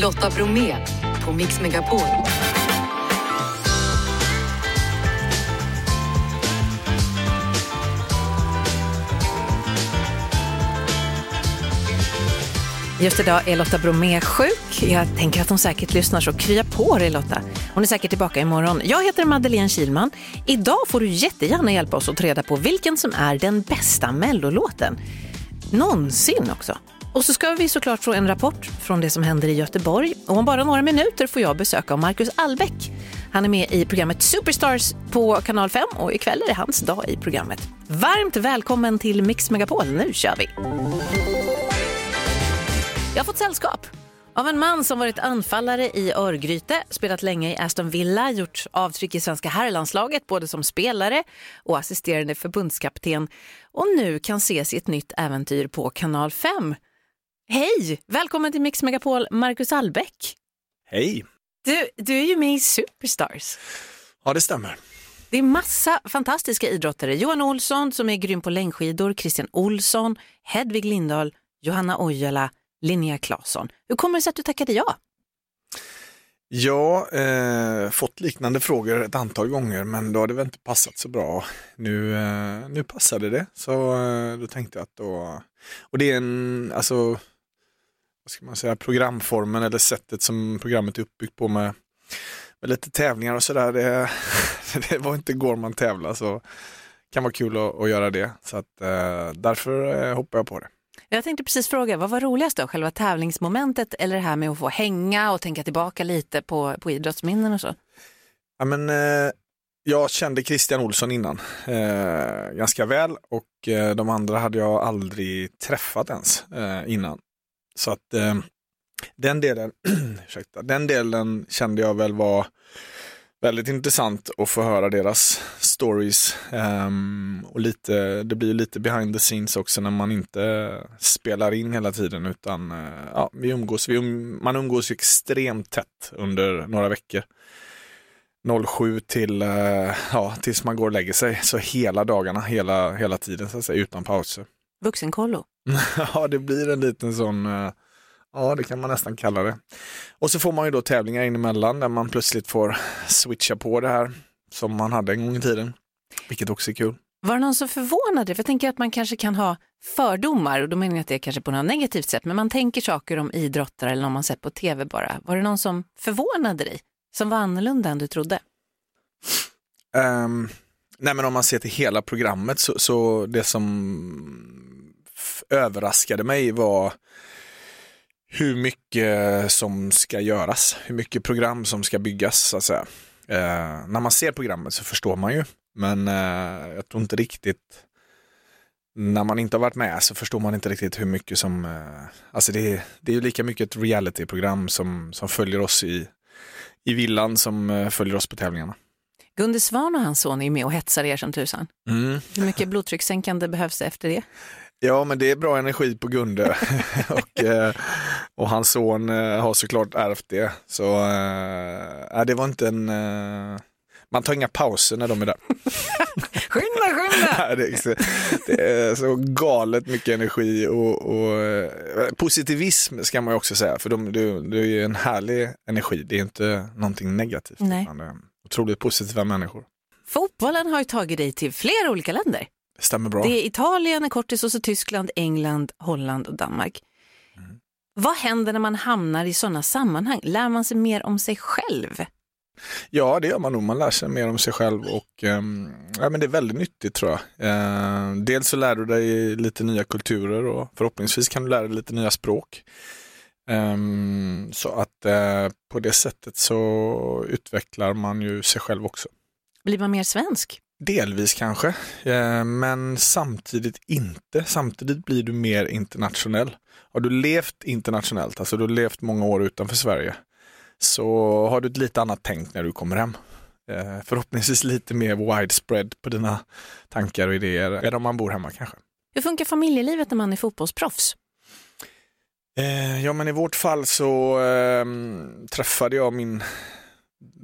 Lotta Bromé på Mix Megapol. Just idag är Lotta Bromé sjuk. Jag tänker att hon säkert lyssnar så krya på dig Lotta. Hon är säkert tillbaka imorgon. Jag heter Madeleine Kilman. Idag får du jättegärna hjälpa oss att ta reda på vilken som är den bästa mellolåten. Någonsin också. Och så ska vi såklart få en rapport från det som händer i Göteborg. Och om bara några minuter får jag besöka Marcus Albeck. Han är med i programmet Superstars på Kanal 5 och ikväll är det hans dag i programmet. Varmt välkommen till Mix Megapol. Nu kör vi! Jag har fått sällskap av en man som varit anfallare i Örgryte, spelat länge i Aston Villa, gjort avtryck i svenska herrlandslaget både som spelare och assisterande förbundskapten och nu kan ses i ett nytt äventyr på Kanal 5. Hej! Välkommen till Mix Megapol, Marcus Albeck. Hej! Du, du är ju med i Superstars. Ja, det stämmer. Det är massa fantastiska idrottare. Johan Olsson som är grym på längdskidor, Christian Olsson, Hedvig Lindahl, Johanna Ojala, Linnea Claesson. Hur kommer det sig att du tackade ja? Jag eh, fått liknande frågor ett antal gånger men då har det väl inte passat så bra. Nu, eh, nu passade det så eh, då tänkte jag att då, och det är en, alltså, vad ska man säga, programformen eller sättet som programmet är uppbyggt på med, med lite tävlingar och sådär. Det, det var inte igår man tävlar så kan vara kul att, att göra det. Så att, eh, därför eh, hoppar jag på det. Jag tänkte precis fråga, vad var roligast då? Själva tävlingsmomentet eller det här med att få hänga och tänka tillbaka lite på, på idrottsminnen och så? Ja, men, eh, jag kände Christian Olsson innan eh, ganska väl och eh, de andra hade jag aldrig träffat ens eh, innan. Så att eh, den delen, ursäkta, den delen kände jag väl var väldigt intressant att få höra deras stories. Um, och lite, det blir lite behind the scenes också när man inte spelar in hela tiden utan uh, ja, vi umgås, vi um, man umgås extremt tätt under några veckor. 07 till, uh, ja, tills man går och lägger sig. Så hela dagarna, hela, hela tiden så att säga, utan pauser. Vuxenkollo? ja, det blir en liten sån uh, Ja, det kan man nästan kalla det. Och så får man ju då tävlingar in emellan där man plötsligt får switcha på det här som man hade en gång i tiden, vilket också är kul. Var det någon som förvånade? För jag tänker att man kanske kan ha fördomar, och då menar jag att det är kanske på något negativt sätt, men man tänker saker om idrottare eller om man sett på tv bara. Var det någon som förvånade dig? Som var annorlunda än du trodde? Um, nej men om man ser till hela programmet så, så det som överraskade mig var hur mycket som ska göras, hur mycket program som ska byggas. Så att säga. Eh, när man ser programmet så förstår man ju, men eh, jag tror inte riktigt när man inte har varit med så förstår man inte riktigt hur mycket som, eh, alltså det, är, det är ju lika mycket ett realityprogram som, som följer oss i, i villan som eh, följer oss på tävlingarna. Gunde Svan och hans son är med och hetsar er som tusan. Mm. Hur mycket blodtryckssänkande behövs det efter det? Ja, men det är bra energi på Gunde och, eh, och hans son eh, har såklart ärvt det. Så äh, det var inte en... Man tar inga pauser när de är där. skynda, skynda! det, är så, det är så galet mycket energi och, och positivism ska man ju också säga, för de, det, det är en härlig energi. Det är inte någonting negativt. Nej. Otroligt positiva människor. Fotbollen har ju tagit dig till flera olika länder. Det stämmer bra. Det är Italien, kortis och så Tyskland, England, Holland och Danmark. Mm. Vad händer när man hamnar i sådana sammanhang? Lär man sig mer om sig själv? Ja, det gör man nog. Man lär sig mer om sig själv och um, ja, men det är väldigt nyttigt tror jag. Uh, dels så lär du dig lite nya kulturer och förhoppningsvis kan du lära dig lite nya språk. Um, så att uh, på det sättet så utvecklar man ju sig själv också. Blir man mer svensk? Delvis kanske, eh, men samtidigt inte. Samtidigt blir du mer internationell. Har du levt internationellt, alltså du har levt många år utanför Sverige, så har du ett lite annat tänk när du kommer hem. Eh, förhoppningsvis lite mer widespread på dina tankar och idéer än om man bor hemma kanske. Hur funkar familjelivet när man är fotbollsproffs? Eh, ja men i vårt fall så eh, träffade jag min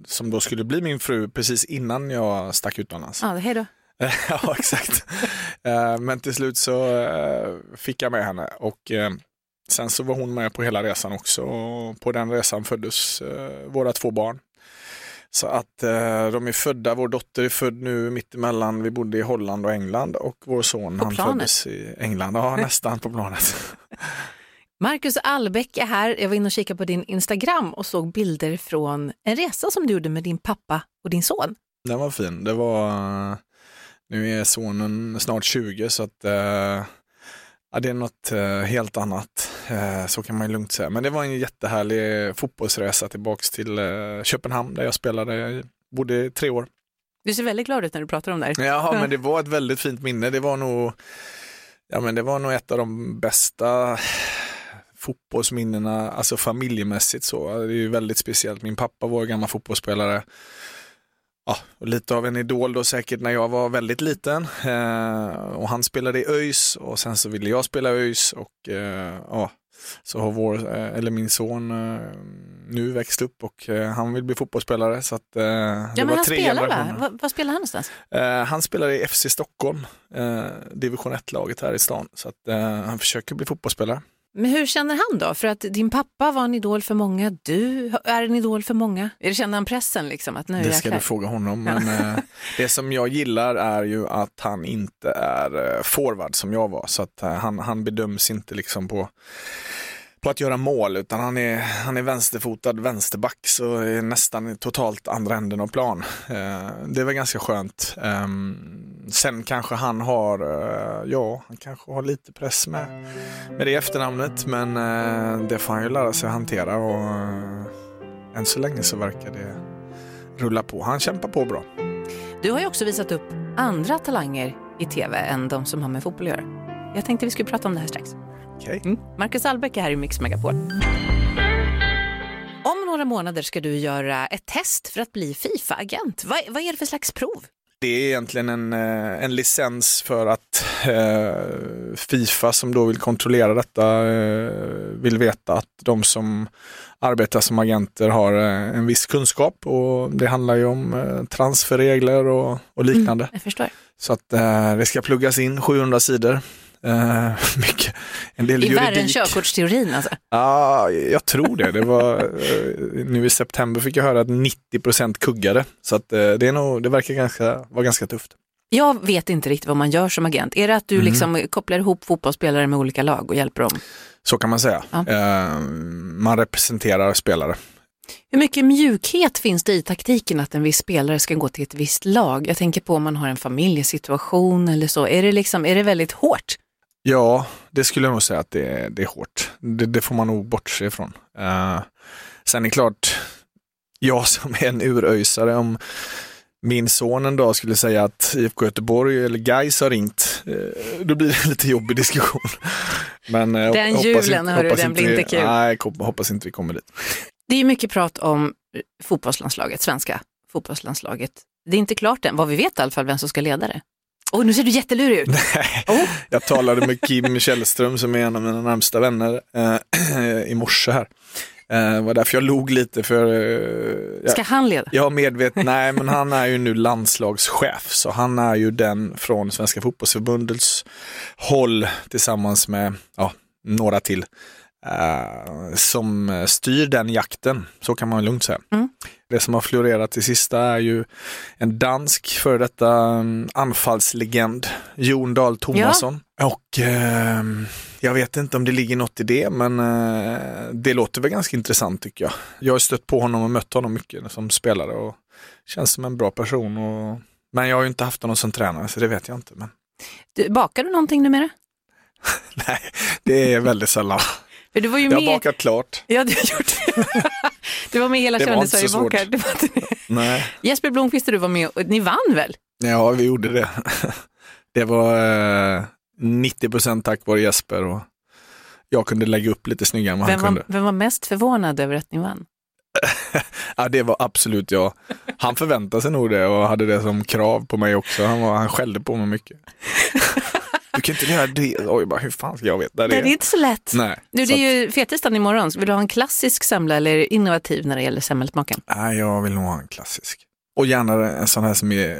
som då skulle bli min fru precis innan jag stack utomlands. Ja, hej då. ja, exakt. Eh, men till slut så eh, fick jag med henne och eh, sen så var hon med på hela resan också och på den resan föddes våra två barn. Så att de är födda, vår dotter är född nu mittemellan, vi bodde i Holland och England och vår son På han planet? föddes i England, ja nästan på planet. Marcus Albeck är här. Jag var inne och kikade på din Instagram och såg bilder från en resa som du gjorde med din pappa och din son. Den var fin, det var, nu är sonen snart 20 så att eh, ja, det är något eh, helt annat, eh, så kan man ju lugnt säga. Men det var en jättehärlig fotbollsresa tillbaks till eh, Köpenhamn där jag spelade, jag bodde tre år. Du ser väldigt glad ut när du pratar om det här. Ja, men det var ett väldigt fint minne. Det var nog, ja, men det var nog ett av de bästa fotbollsminnena, alltså familjemässigt så. Det är ju väldigt speciellt. Min pappa var gammal fotbollsspelare. Ja, och lite av en idol då säkert när jag var väldigt liten. Eh, och han spelade i ÖIS och sen så ville jag spela i ÖIS och eh, ja, så har vår, eh, eller min son eh, nu växt upp och eh, han vill bli fotbollsspelare. Så att, det Ja, men var han tre spelar va? Vad, vad spelar han någonstans? Han spelar i FC Stockholm, division 1-laget här i stan. Så att, han försöker bli fotbollsspelare. Men hur känner han då? För att din pappa var en idol för många, du är en idol för många. Känner han pressen liksom? Att nu Det ska du fråga honom. Men eh, det som jag gillar är ju att han inte är eh, forward som jag var. Så att eh, han, han bedöms inte liksom på, på att göra mål utan han är, han är vänsterfotad vänsterback så är nästan totalt andra änden av plan. Eh, det väl ganska skönt. Ehm, sen kanske han har, eh, ja, han kanske har lite press med, med det efternamnet men eh, det får han ju lära sig att hantera och eh, än så länge så verkar det rulla på. Han kämpar på bra. Du har ju också visat upp andra talanger i tv än de som har med fotboll att göra. Jag tänkte vi skulle prata om det här strax. Okej. Mm. Marcus Albeck är här i Mix Megapol. Om några månader ska du göra ett test för att bli Fifa-agent. Vad, vad är det för slags prov? Det är egentligen en, eh, en licens för att eh, Fifa som då vill kontrollera detta eh, vill veta att de som arbetar som agenter har en viss kunskap och det handlar ju om transferregler och, och liknande. Jag förstår. Så att det ska pluggas in 700 sidor. Eh, mycket, en del I värre än juridik. körkortsteorin alltså. Ja, jag tror det. det var, eh, nu i september fick jag höra att 90 kuggade. Så att, eh, det, är nog, det verkar ganska, vara ganska tufft. Jag vet inte riktigt vad man gör som agent. Är det att du Mhm. liksom kopplar ihop fotbollsspelare med olika lag och hjälper dem? Så kan man säga. Ja. Man representerar spelare. Hur mycket mjukhet finns det i taktiken att en viss spelare ska gå till ett visst lag? Jag tänker på om man har en familjesituation eller så. Är det, liksom, är det väldigt hårt? Ja, det skulle jag nog säga att det, är- det är hårt. Det, det får man nog bortse ifrån. Eh, sen är det klart, jag som är en uröjsare, om min son en dag skulle säga att IFK Göteborg eller Gais har ringt, eh, då blir det en lite jobbig diskussion. Men, eh, Den julen, hörru, den blir inte kul. Nej, hoppas inte vi kommer dit. Det är mycket prat om fotbollslandslaget, svenska fotbollslandslaget. Det är inte klart än, vad vi vet i alla fall, vem som ska leda det. Och nu ser du jättelurig ut. Oh. Jag talade med Kim Källström som är en av mina närmsta vänner eh, i morse här. Eh, Det var därför jag log lite för eh, jag- Ska han leda? Jag har medvet, nej men han är ju nu landslagschef så han är ju den från Svenska fotbollsförbundets håll tillsammans med ja, några till eh, som styr den jakten, så kan man lugnt säga. Mm. Det som har florerat det sista är ju en dansk före detta mm, anfallslegend, Jon Dahl Tomasson. Och eh, jag vet inte om det ligger något i det, men eh, det låter väl ganska intressant tycker jag. Jag har stött på honom och mött honom mycket som spelare och känns som en bra person. Och, men jag har ju inte haft honom som tränare så det vet jag inte. Men, Du, bakar du någonting numera? nej, det är väldigt sällan. Du var ju Jag har med... bakat klart. Ja, du har gjort. Du var med hela svårt. bakar. Det var inte det. Nej. Jesper Blomqvist och du var med och ni vann väl? Ja, vi gjorde det. Det var eh, 90% tack vare Jesper och jag kunde lägga upp lite snyggare än vad Vem han kunde. var, vem var mest förvånad över att ni vann? Ja, det var absolut jag. Han förväntade sig nog det och hade det som krav på mig också. Han, var, han skällde på mig mycket. Du kan inte göra det. Oj, bara, hur fan ska jag veta det? Det är inte så lätt. Nej, Nu, det är ju fettisdagen imorgon. Vill du ha en klassisk semla eller innovativ när det gäller semmelsmaken? nej, jag vill nog ha en klassisk. Och gärna en sån här som är eh,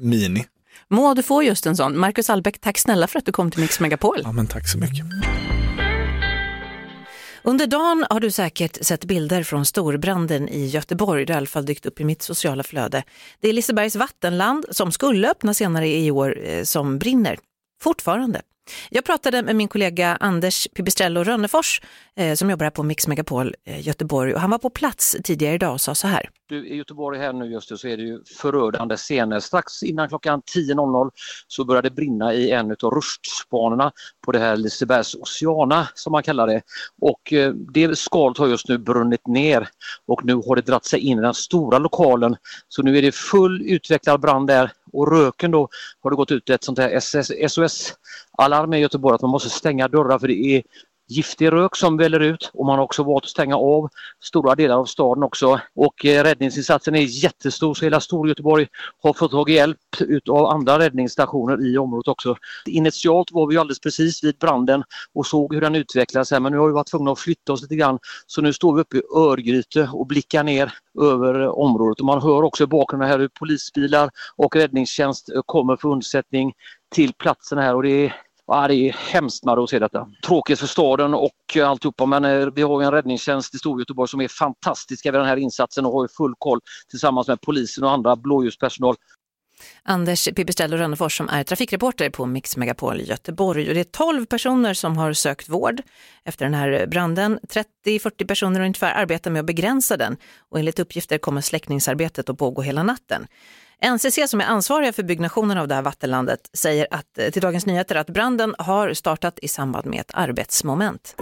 mini. Må du få just en sån. Marcus Albeck, tack snälla för att du kom till Mix Megapol. Ja, men tack så mycket. Under dagen har du säkert sett bilder från storbranden i Göteborg. Det har i alla fall dykt upp i mitt sociala flöde. Det är Lisebergs vattenland som skulle öppna senare i år eh, som brinner. Fortfarande. Jag pratade med min kollega Anders Pipistrello Rönnefors eh, som jobbar här på Mix Megapol eh, Göteborg och han var på plats tidigare idag och sa så här. Du, I Göteborg här nu just nu så är det ju förödande scener. Strax innan klockan 10.00 så började det brinna i en av rustbanorna på det här Lisebergs Oceana som man kallar det. Och eh, det skalet har just nu brunnit ner och nu har det dratt sig in i den stora lokalen. Så nu är det full utvecklad brand där och röken då har det gått ut ett sånt här SOS alarm i Göteborg att man måste stänga dörrar för det är giftig rök som väller ut och man har också valt att stänga av stora delar av staden också. Och eh, räddningsinsatsen är jättestor så hela Storgöteborg har fått tag i hjälp utav andra räddningsstationer i området också. Initialt var vi alldeles precis vid branden och såg hur den utvecklades här men nu har vi varit tvungna att flytta oss lite grann. Så nu står vi uppe i Örgryte och blickar ner över eh, området och man hör också i bakgrunden här hur polisbilar och räddningstjänst eh, kommer för undsättning till platsen här och det är Ja, det är hemskt med att se detta. Tråkigt för staden och alltihopa men eh, vi har en räddningstjänst i Storgöteborg som är fantastiska vid den här insatsen och har full koll tillsammans med polisen och andra blåljuspersonal. Anders Pipistrello Rönnefors som är trafikreporter på Mix Megapol i Göteborg. Och det är 12 personer som har sökt vård efter den här branden. 30-40 personer ungefär arbetar med att begränsa den och enligt uppgifter kommer släckningsarbetet att pågå hela natten. NCC som är ansvariga för byggnationen av det här vattenlandet säger att, eh, till Dagens Nyheter att branden har startat i samband med ett arbetsmoment.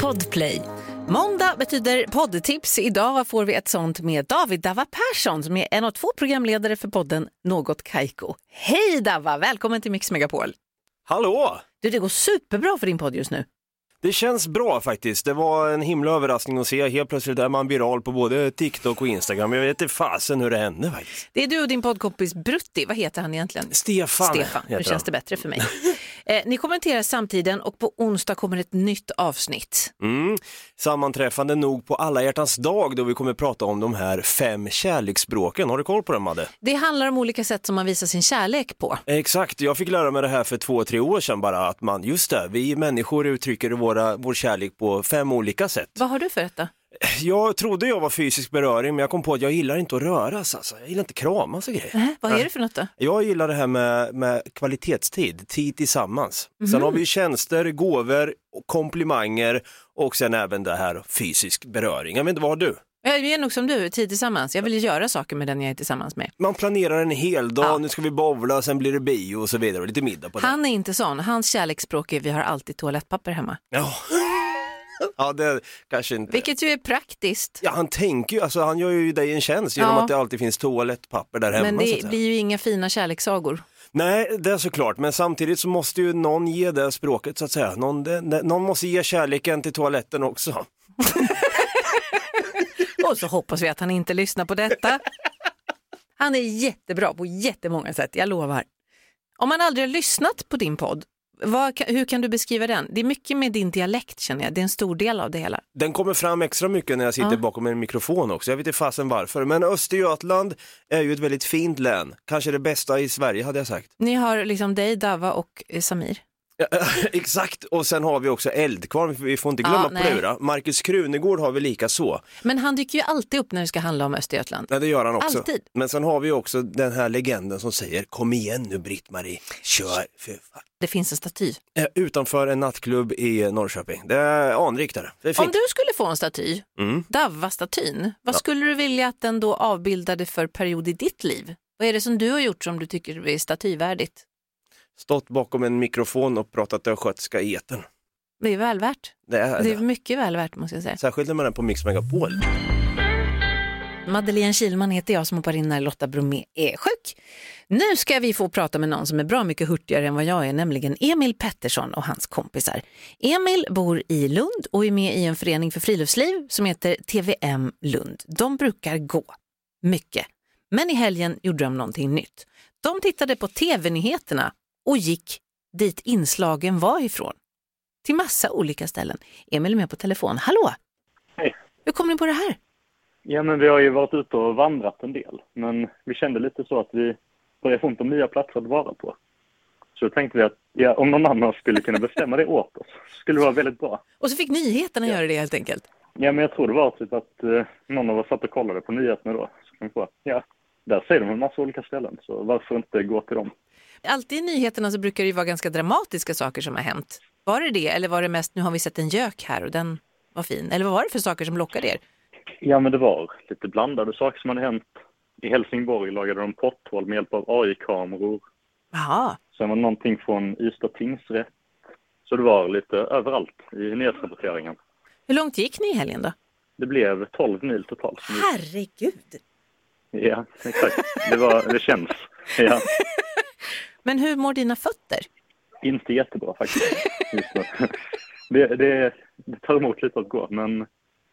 Podplay. Måndag betyder poddtips. Idag får vi ett sånt med David Dava Persson som är en av två programledare för podden Något Kaiko. Hej Dava, välkommen till Mix Megapol. Hallå! Du, det går superbra för din podd just nu. Det känns bra faktiskt. Det var en himla överraskning att se. Helt plötsligt är man viral på både TikTok och Instagram. Jag vet inte fasen hur det hände faktiskt. Det är du och din poddkompis Brutti. Vad heter han egentligen? Stefan. Stefan, nu känns det bättre för mig. eh, ni kommenterar samtiden och på onsdag kommer ett nytt avsnitt. Mm. Sammanträffande nog på alla hjärtans dag då vi kommer prata om de här fem kärleksspråken. Har du koll på dem Madde? Det handlar om olika sätt som man visar sin kärlek på. Exakt, jag fick lära mig det här för två, tre år sedan bara att man, just det, vi människor uttrycker våra, vår kärlek på fem olika sätt. Vad har du för detta? Jag trodde jag var fysisk beröring men jag kom på att jag gillar inte att röras alltså. Jag gillar inte kramas och grejer. Äh, vad är det för något då? Jag gillar det här med, med kvalitetstid, tid tillsammans. Mm. Sen har vi tjänster, gåvor, komplimanger och sen även det här fysisk beröring. Jag vet inte, vad har du? Jag är nog som du, tid tillsammans. Jag vill ju göra saker med den jag är tillsammans med. Man planerar en hel dag, ja. nu ska vi bowla, sen blir det bio och så vidare och lite middag på det. Han är inte sån, hans kärleksspråk är vi har alltid toalettpapper hemma. Ja. ja, det kanske inte. Vilket ju är praktiskt. Ja, han tänker ju, alltså han gör ju dig en tjänst genom ja. att det alltid finns toalettpapper där hemma. Men det blir ju inga fina kärlekssagor. Nej, det är såklart, men samtidigt så måste ju någon ge det språket så att säga. Någon, det, någon måste ge kärleken till toaletten också. Och så hoppas vi att han inte lyssnar på detta. Han är jättebra på jättemånga sätt, jag lovar. Om man aldrig har lyssnat på din podd, vad, hur kan du beskriva den? Det är mycket med din dialekt känner jag, det är en stor del av det hela. Den kommer fram extra mycket när jag sitter ja. bakom en mikrofon också, jag vet inte fasen varför. Men Östergötland är ju ett väldigt fint län, kanske det bästa i Sverige hade jag sagt. Ni har liksom dig, Dava och eh, Exakt, och sen har vi också Eldkvarn, vi får inte glömma ja, Plura. Markus Krunegård har vi lika så. Men han dyker ju alltid upp när det ska handla om Östergötland. Ja, det gör han också. Alltid. Men sen har vi också den här legenden som säger kom igen nu Britt-Marie, kör. Det finns en staty. Eh, utanför en nattklubb i Norrköping. Det är anrikt där. Det är Om du skulle få en staty, mm. Davva-statyn, vad ja. skulle du vilja att den då avbildade för period i ditt liv? Vad är det som du har gjort som du tycker är statyvärdigt? Stått bakom en mikrofon och pratat östgötska i etern. Det är väl värt. Det är, det är mycket väl värt måste jag säga. Särskilt när man är på Mix Megapol. Madeleine Kilman heter jag som hoppar in när Lotta Bromé är sjuk. Nu ska vi få prata med någon som är bra mycket hurtigare än vad jag är, nämligen Emil Pettersson och hans kompisar. Emil bor i Lund och är med i en förening för friluftsliv som heter TVM Lund. De brukar gå mycket, men i helgen gjorde de någonting nytt. De tittade på tv-nyheterna och gick dit inslagen var ifrån. Till massa olika ställen. Emil är med på telefon. Hallå! Hej! Hur kom ni på det här? Ja, men vi har ju varit ute och vandrat en del, men vi kände lite så att vi börjar få ont om nya platser att vara på. Så då tänkte vi att ja, om någon annan skulle kunna bestämma det åt oss skulle det vara väldigt bra. Och så fick nyheterna göra det helt enkelt. Ja, men jag tror det var typ att eh, någon av oss satt och kollade på nyheterna då. Så kom vi på, ja, där säger de en massa olika ställen, så varför inte gå till dem? Alltid i nyheterna så brukar det ju vara ganska dramatiska saker som har hänt. Var det det eller var det mest nu har vi sett en gök här och den var fin? Eller vad var det för saker som lockade er? Ja, men det var lite blandade saker som hade hänt. I Helsingborg lagade de potthål med hjälp av AI-kameror. Jaha, Sen var det någonting från Ystad tingsrätt. Så det var lite överallt i nyhetsrapporteringen. hur långt gick ni i helgen då? Det blev 12 mil totalt. Herregud! Ja, exakt. Det, var, det känns. Ja, Men hur mår dina fötter? inte jättebra faktiskt just nu. Det, det, det tar emot lite att gå, men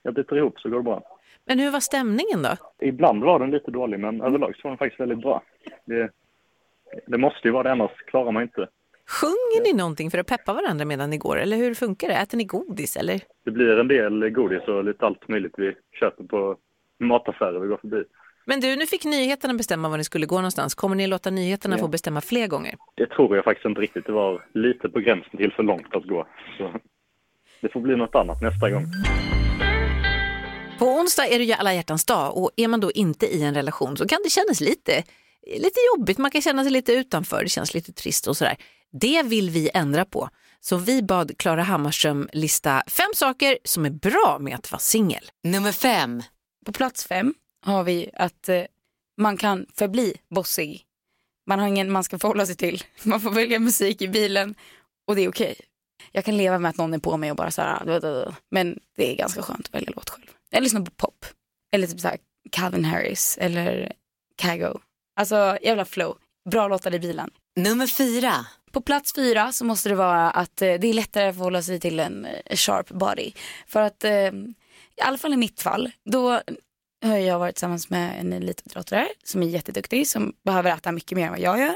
jag biter ihop så går det bra. Men hur var stämningen då? Ibland var den lite dålig, men överlag så var den faktiskt väldigt bra. Det, det måste ju vara det, annars klarar man inte. Sjunger ni någonting för att peppa varandra medan ni går? Eller hur funkar det? Äter ni godis eller? Det blir en del godis och lite allt möjligt vi köper på mataffärer vi går förbi. Men du, nu fick nyheterna bestämma var ni skulle gå någonstans. Kommer ni låta nyheterna Ja. få bestämma fler gånger? Det tror jag faktiskt inte riktigt. Det var lite på gränsen till för långt att gå. Så det får bli något annat nästa gång. På onsdag är det ju alla hjärtans dag och är man då inte i en relation så kan det kännas lite, lite jobbigt. Man kan känna sig lite utanför, det känns lite trist och sådär. Det vill vi ändra på. Så vi bad Klara Hammarström lista fem saker som är bra med att vara singel. Nummer fem. På plats fem har vi att eh, man kan förbli bossig. Man har ingen man ska förhålla sig till. Man får välja musik i bilen och det är okej. Jag kan leva med att någon är på mig och bara så här, men det är ganska skönt att välja låt själv. Jag lyssnar på pop. Eller typ så här Calvin Harris eller Kago. Alltså jävla flow. Bra låtar i bilen. Nummer fyra. På plats fyra så måste det vara att eh, det är lättare att förhålla sig till en eh, sharp body. För att, eh, i alla fall i mitt fall, då har jag varit tillsammans med en elitidrottare som är jätteduktig, som behöver äta mycket mer än vad jag gör.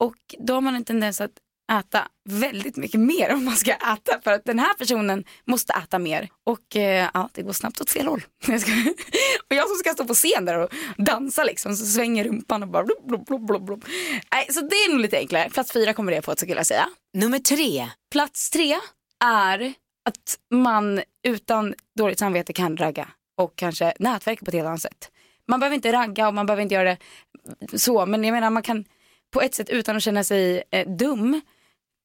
Och då har man en tendens att äta väldigt mycket mer om man ska äta för att den här personen måste äta mer och eh, ja, det går snabbt åt fel håll. Och jag som ska stå på scen där och dansa liksom så svänger rumpan och bara blub, blub, blub, blub, blub. Nej, så det är nog lite enklare. Plats fyra kommer det på skulle jag säga. Nummer tre. Plats tre är att man utan dåligt samvete kan ragga och kanske nätverka på ett helt annat sätt. Man behöver inte ragga och man behöver inte göra det så, men jag menar man kan på ett sätt utan att känna sig eh, dum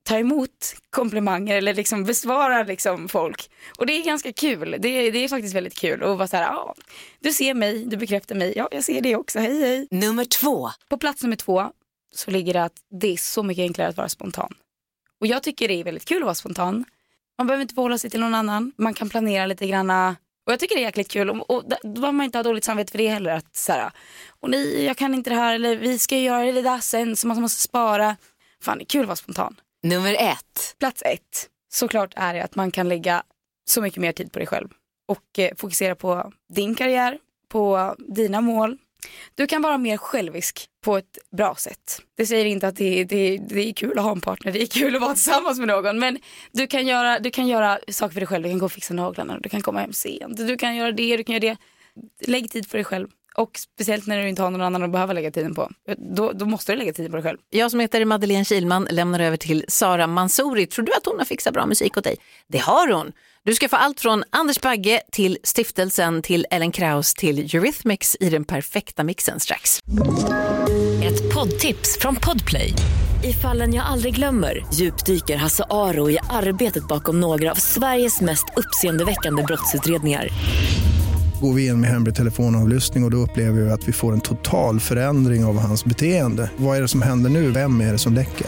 ta emot komplimanger eller liksom besvara liksom folk. Och det är ganska kul. Det är, det är faktiskt väldigt kul att vara så här, ja, du ser mig, du bekräftar mig, ja, jag ser det också, hej hej. Nummer två. På plats nummer två så ligger det att det är så mycket enklare att vara spontan. Och jag tycker det är väldigt kul att vara spontan. Man behöver inte förhålla sig till någon annan. Man kan planera lite granna. Och jag tycker det är jäkligt kul. Och, och då behöver man inte ha dåligt samvete för det heller. Att så här, och nej, jag kan inte det här. Eller vi ska göra det där sen så man måste spara. Fan, det är kul att vara spontan. Nummer ett. Plats ett, såklart är det att man kan lägga så mycket mer tid på dig själv. Och eh, fokusera på din karriär, på dina mål. Du kan vara mer självisk på ett bra sätt. Det säger inte att det, det, det är kul att ha en partner, det är kul att vara tillsammans med någon. Men du kan göra, du kan göra saker för dig själv, du kan gå och fixa naglarna, du kan komma hem sent, du kan göra det, du kan göra det. Lägg tid för dig själv. Och speciellt när du inte har någon annan att behöva lägga tiden på. Då, då måste du lägga tiden på dig själv. Jag som heter Madeleine Kilman lämnar över till Sara Mansouri. Tror du att hon har fixat bra musik åt dig? Det har hon. Du ska få allt från Anders Bagge till Stiftelsen till Ellen Kraus till Eurythmics i den perfekta mixen strax. Ett poddtips från Podplay. I fallen jag aldrig glömmer djupdyker Hasse Aro i arbetet bakom några av Sveriges mest uppseendeväckande brottsutredningar. Går vi in med hemlig telefonavlyssning och, och då upplever vi att vi får en total förändring av hans beteende. Vad är det som händer nu? Vem är det som läcker?